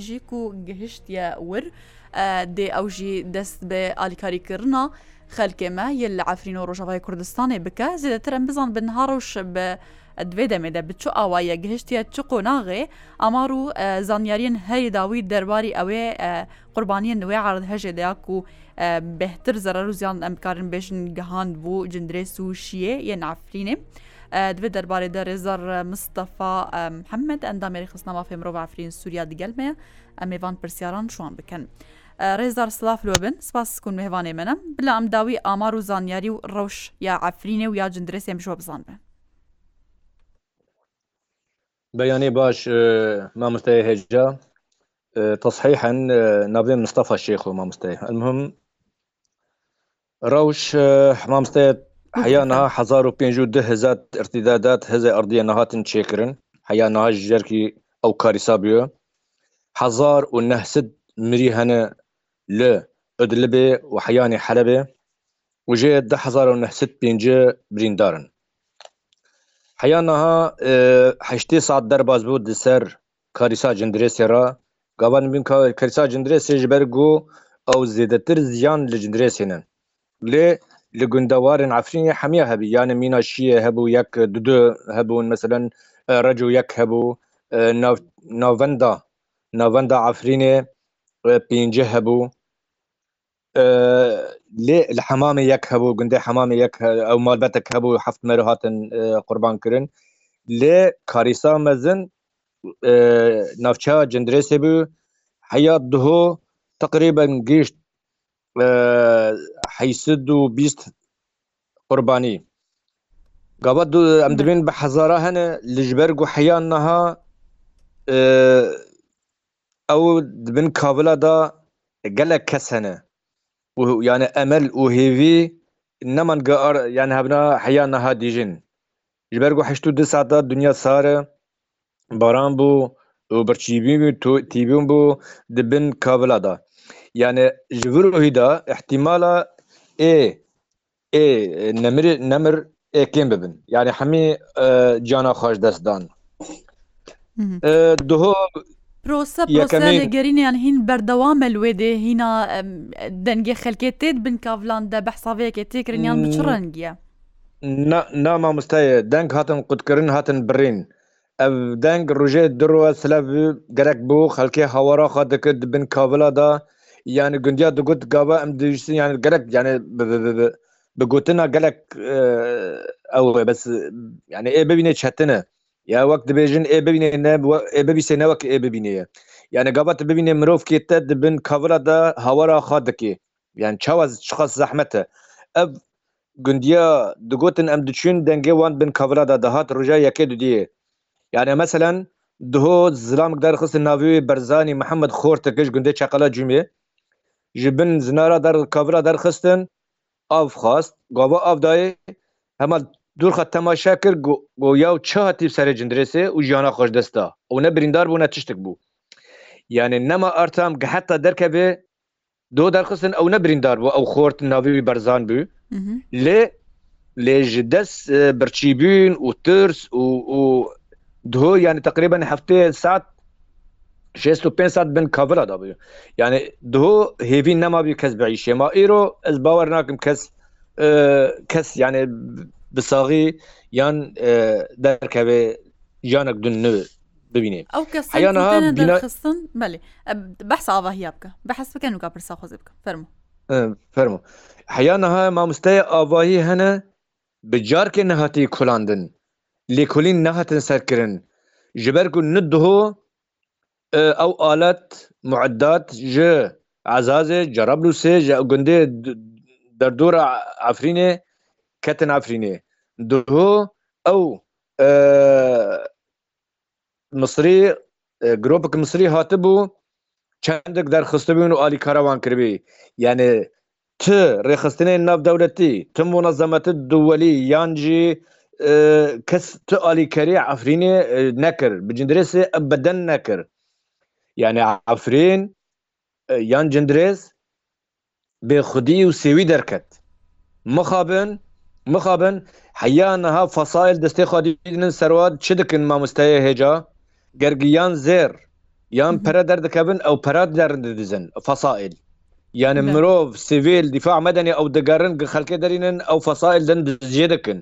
jî ku gihiştiye wir dê ew jî dest bi alîkarîkirina xelkê me yên li Efrîn û Rojavayê Kurdistanê bike. Zêdetir em bizanibin niha roj bi di vê demê de bi çi awayî gihiştiye çi qonaxê, amar û zanyariyên herî dawî derbarî ew ê qurbaniyên wê erdhejê de ya ku bêhtir zerer û ziyan em dikarin bêjin gihandbû cindirês û şiyê yên Efrînê. Di vê derbarê de Rêzar Mistefa Mihemed endamê Rêxistina Mafê Mirov Efrîn Sûriya digel me ye. Em ê van pirsyaran şiwan bikin. Rêzar silav li we bin spas kun mêvanê me ne. Bila em dawî amar û zanyarî û rewş ya Efrînê û ya Cindirêsê em ji we bizanibin. Beyanê baş mamosteyê hêja tasihîhen navê Mistefa Şêx o mamosteyê. Elmuhim Bi rewş mamoste heya niha hezar û pêncî û du hizet irtîda dat hizê erdiyê niha hatin çêkirin. Heya niha ji ber kî ew karîsa bûye. Hezar û neh sed mirî hene li Idlibê û heyanê Helebê û jê du hezar û neh sed pêncî birîndar in. Heya niha heştê saet derbas bû di ser Karîsa Cindirêsê re gava nivîn ka Karîsa Cindirêsê ji ber ku ew zêdetir ziyan li Cindirêsê ne. Lê li gundewarên Efrînê hemiya hebî yanê mîna şiyê hebû yek du du hebûn meselen reco yek hebû nav navenda navenda Efrînê pêncî hebû. Lê li hemamê yek hebû gundê hemamê yek ew malbetek hebû heft mero hatin qurban kirin. Lê karîsa mezin navçeya Cindirêsê bû heya duho teqrîben gihîşt heysid û bîst qurbanî. Gava em dibînin bi hezara hene lê ji ber ku heya niha Ew di bin kavila de gelek kes hene û yanê emel û hêvî neman ge ar yanê hebna heya niha dijîn. Ji ber ku heşt û du saet de dinya sar e, baran bû û birçîbîn û tîbûn bû di bin kavila de. Yanê ji vir û hî de îhtîmala ê Ê nemirê nemir ê kêm bibin. Yani hemî cana xwe ji dest dan. Duho Prose proseya lêgerînê yan hîn berdewam e li wê dê hîna dengê xelkê tê di bin kavilan de behsa vê yekê tê kirin yan bi çi rengî ye? Na na mamosteyê deng hatin qutkirin hatin birîn. Ev deng rojê du roe silev bû, gerek bû, xelkê hawara xwe dikir di bin kavila de, yanî gundiya digot gava em dihiştin yanî gerek yanî bi gotina gelek ew e bes yanî ê bibînê çetin e. Ya wek dibêjin ê bibînê ne ê bibîsê ne wek ê bibînê ye. Yanî gava tu bibînê mirovkê te di bin kavila de hawara xwe dikê. Yan çawa çiqas zehmet e. Ev gundiya digotin em diçûn dengê wan bin kavira de dihat roja yekê dudiyê. Yanê meselen diho zilamik derxistin navê wê Berzanî Mihemed Xortik e ji gundê Çeqala Cûmê. Ji bin zinara der kavira derxistin av xwast. Gava av dayê. Hema dûrxa temaşe kir ku yaw çi hatî serê cindirêsê û jiyana xwe ji dest da. Ew ne birîndar bû ne tiştik bû. Yanê nema Artam ki heta derkeve Do derxistin ew ne birîndar bû, ew xort navê wî Berzan bû. Lê lê ji dest birçîbûn û tirs û û diho yanî teqrîben heftê saet şêst û pênc saet bin kavila da bû. Yanî diho hêvî nemabû kes biîşê. Ma îro ez bawer nakim kes kes yanî bi saxî yan derkeve janek dun nû. Bibîne. Ew kes Heya niha têne bîna- derxistin belê. E, Behsa avahiya bike. Behs biken û ka pirsa xwezê bikin. Fermo. Eh, Fermo. Heya niha mamosteyê avahî hene bi carkê nehatiye kolandin. Lêkolîn nehatin serkirin. Ji ber ku ni duho eh, ew alet, mueddat ji Ezazê, Cerablusê, ji gundê d- derdora Efrînê ketin Efrînê. Duho ew eh, Misrî giropek Misrî hatibû çendek derxistibûn û alîkara wan kiribî. Yanî tu rêxistinên navdewletî, tu munezemetî dûwelî yan jî kes tu alîkarî Efrînê nekir, bi cindirêsê ebeden nekir. Yanî Efrîn yan cindirês Bê xwedî û sêwî derket. Mixabin, mixabin, heya niha fesail destê xwe dîdinin serwad çi dikin mamosteyê hêca? Ger giyan zêr, yan pere derdikevin ew pera derdidizin, fesail. Yanî mirov, sivîl, dîfa medenî ew digerin gi xelkê derînin ew fesail din dijê dikin.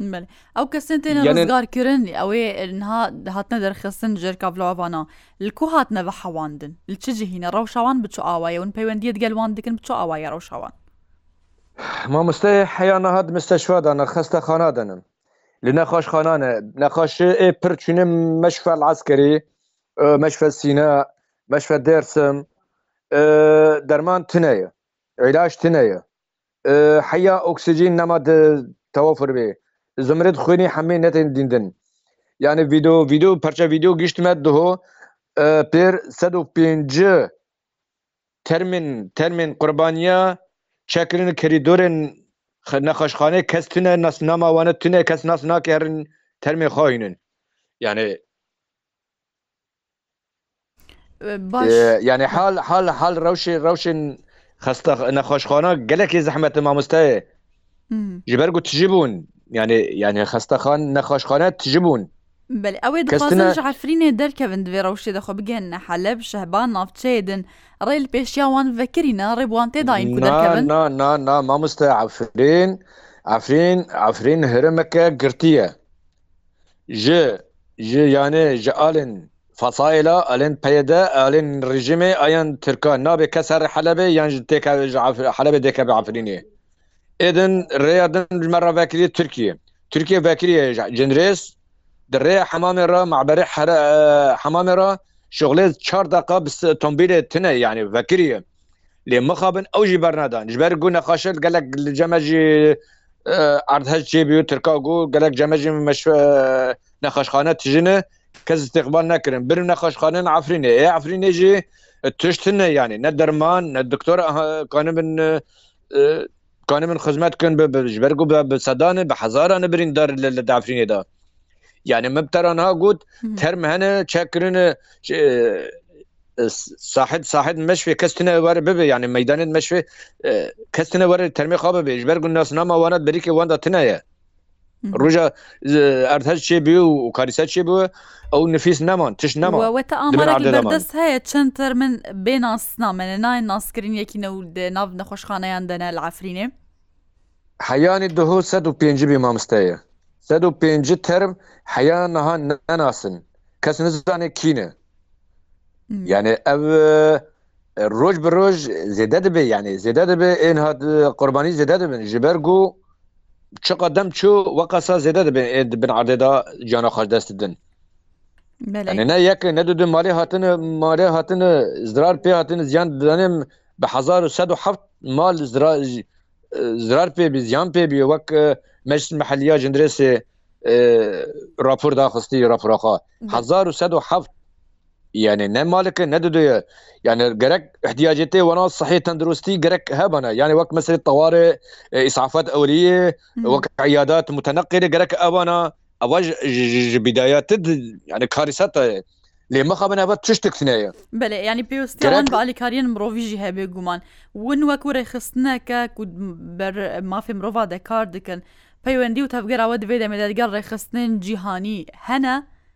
Belê. Ew kesên têne Yanên- rizgarkirin ew ê niha hatine derxistin ji êrka vilavana. Li ku hatine vehewandin? Li çi cihî ne? Rewşa wan bi çi awa ye? Hûn peywendiyê di gel wan dikin bi çi awa ye rewşa wan? Mamosteyê heya niha di misteşfa de ne xestexana de ne. Li nexweşxana ne. Nexweşê ê pir çûne meşfa El Eskerî, e, meşfa Sîne, meşfa Dêrsim. E, derman tune ye. Îlaç tune ye. Heya oksijîn nema di tewafur bê. Zumrêt xwînî hemî netên dîndin. Yanî vîdeo vîdeo parça vîdeo gîştime diho pêr sed û pêncî termên termên qurbaniya çekirin kerîdorên nexaşxanê kes tune nas nama wan tune kes nas nake herin termê xwe hînin. Yanî. Baş. Yanî hal hal hal rewşê rewşên xesta nexweşxana gelekî zehmet e mamosteyê. Ji ber ku tijî bûn yanî yanî xestaxan nexweşxane tijî bûn. Belê ewê dixwazin ji Efrînê derkevin divê rewşê de xwe bigihîne Heleb, Şehba, navçeyê din. Rê li pêşiya wan vekirîne, rê bi wan tê dayîn ku derkevin. Na na na na mamoste Efrîn Efrîn Efrîn hirimeke girtî ye. ji ji yanê ji alên Fasaêla, alên PYD, alên rejîmê a yan Tirkan nabê kes herê Helebê yan ji têke ji Helebê dêke be Efrînê. Ê din rêya din ji me re vekirî Tirkiye. Tirkiye vekirîye ji Cinrês di rêya hemamê re me'berê hemamê re şixulê çar deqa bi tombilê tune yanî vekirîye. lê mixabin ew jî bernadan ji ber ku nexaşet gelek li ceme jî erdhej çêbû tirka ku gelek ceme jî nexaşxane tijine kes istiqbal nekirin bir nexaşxanin Efrînê ê Efrînê jî tiştine yanî ne derman ne doktor kanibin Kanê min xizmet kin bi ji ber ku bi sedan e bi hezaran e birîndar li Efrînê de. Yani min tera niha got term hene çekirin sahid sahid meşvê kes tune were bibe yani meydanên meşvê kes tune were termê xwe bibe ji ber ku nasnama wana berîkê wanda tune ye. Roja erdhej çê bû û karîse çê bû ew nifîs neman tiş neman we te amara berdest heye çend ter min bê nas namene nayên naskirin yekî ne û de nav nexweşxaneyan de ne li Efrînê Heyanê duhu sed û pêncî bî mamsteye sed û pêncî term heya niha nenasin kes nizane kîne yani ev roj bi roj zêde dibe yanî zêde dibe ên hat qurbanî zêde dibin ji ber ku çi qedem çû we qesa zêde dibin ê dibin erdê da cana xweş dest didin ne ne yek ne du du malê hatin malê hatin zirar pê hatin ziyan didanim bi hezar û sed û heft mal zira zirar pê bî ziyan pê bî wek meclis meheliya jindirêsê rapor daxistî rapora xwe hezar û sed û heft Yani ne malike ne duduye. Yani gerek ihtiyacetê wana sihê tendurustî gerek hebane. Yani wek meselê tewarê îsafet ewliyê wek iyadat muteneqîlê gerek evana ewa ji bîdayatid yani karîseta ye. Lê mixabin ev tiştek tine ye. Belê yani pêwîstiya wan bi alîkariyên mirovî jî hebê guman. Win wek û rêxistineke ku ber mafê mirova de kar dikin. Peywendî û tevgera we divê demê de digel rêxistinên cîhanî hene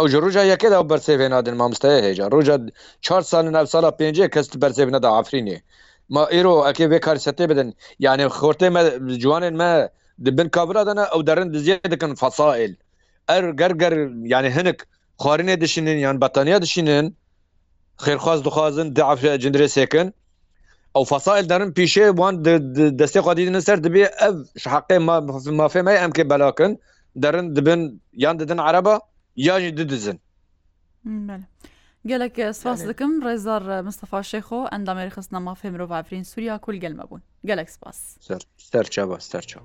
Ew ji roja yekê de ew bersêv hê nadin mamosteyê hê ca roja çar sal in ev sala pêncê kes tu bersêv neda Efrînê. Ma îro ekê vê karî setê bidin yanî xortê me ciwanên me di bin kavira de ne ew derin diziyê dikin fesaîl er ger ger yanî hinik xwarînê dişînin yan betaniya dişînin xêrxwaz dixwazin di Efrî cindirê sêkin. Ew fasail derin pîşê wan destê xwe dîdine ser dibê ev ji heqê mafê me em kê belakin derin dibin yan didin ereba ya jî didizin. Gelek spas dikim Rêzar Mistefa Şêxo endamê rêxistina mafê mirov evrîn Sûriya kul gelme bûn. Gelek spas. Ser çaba ser çaba.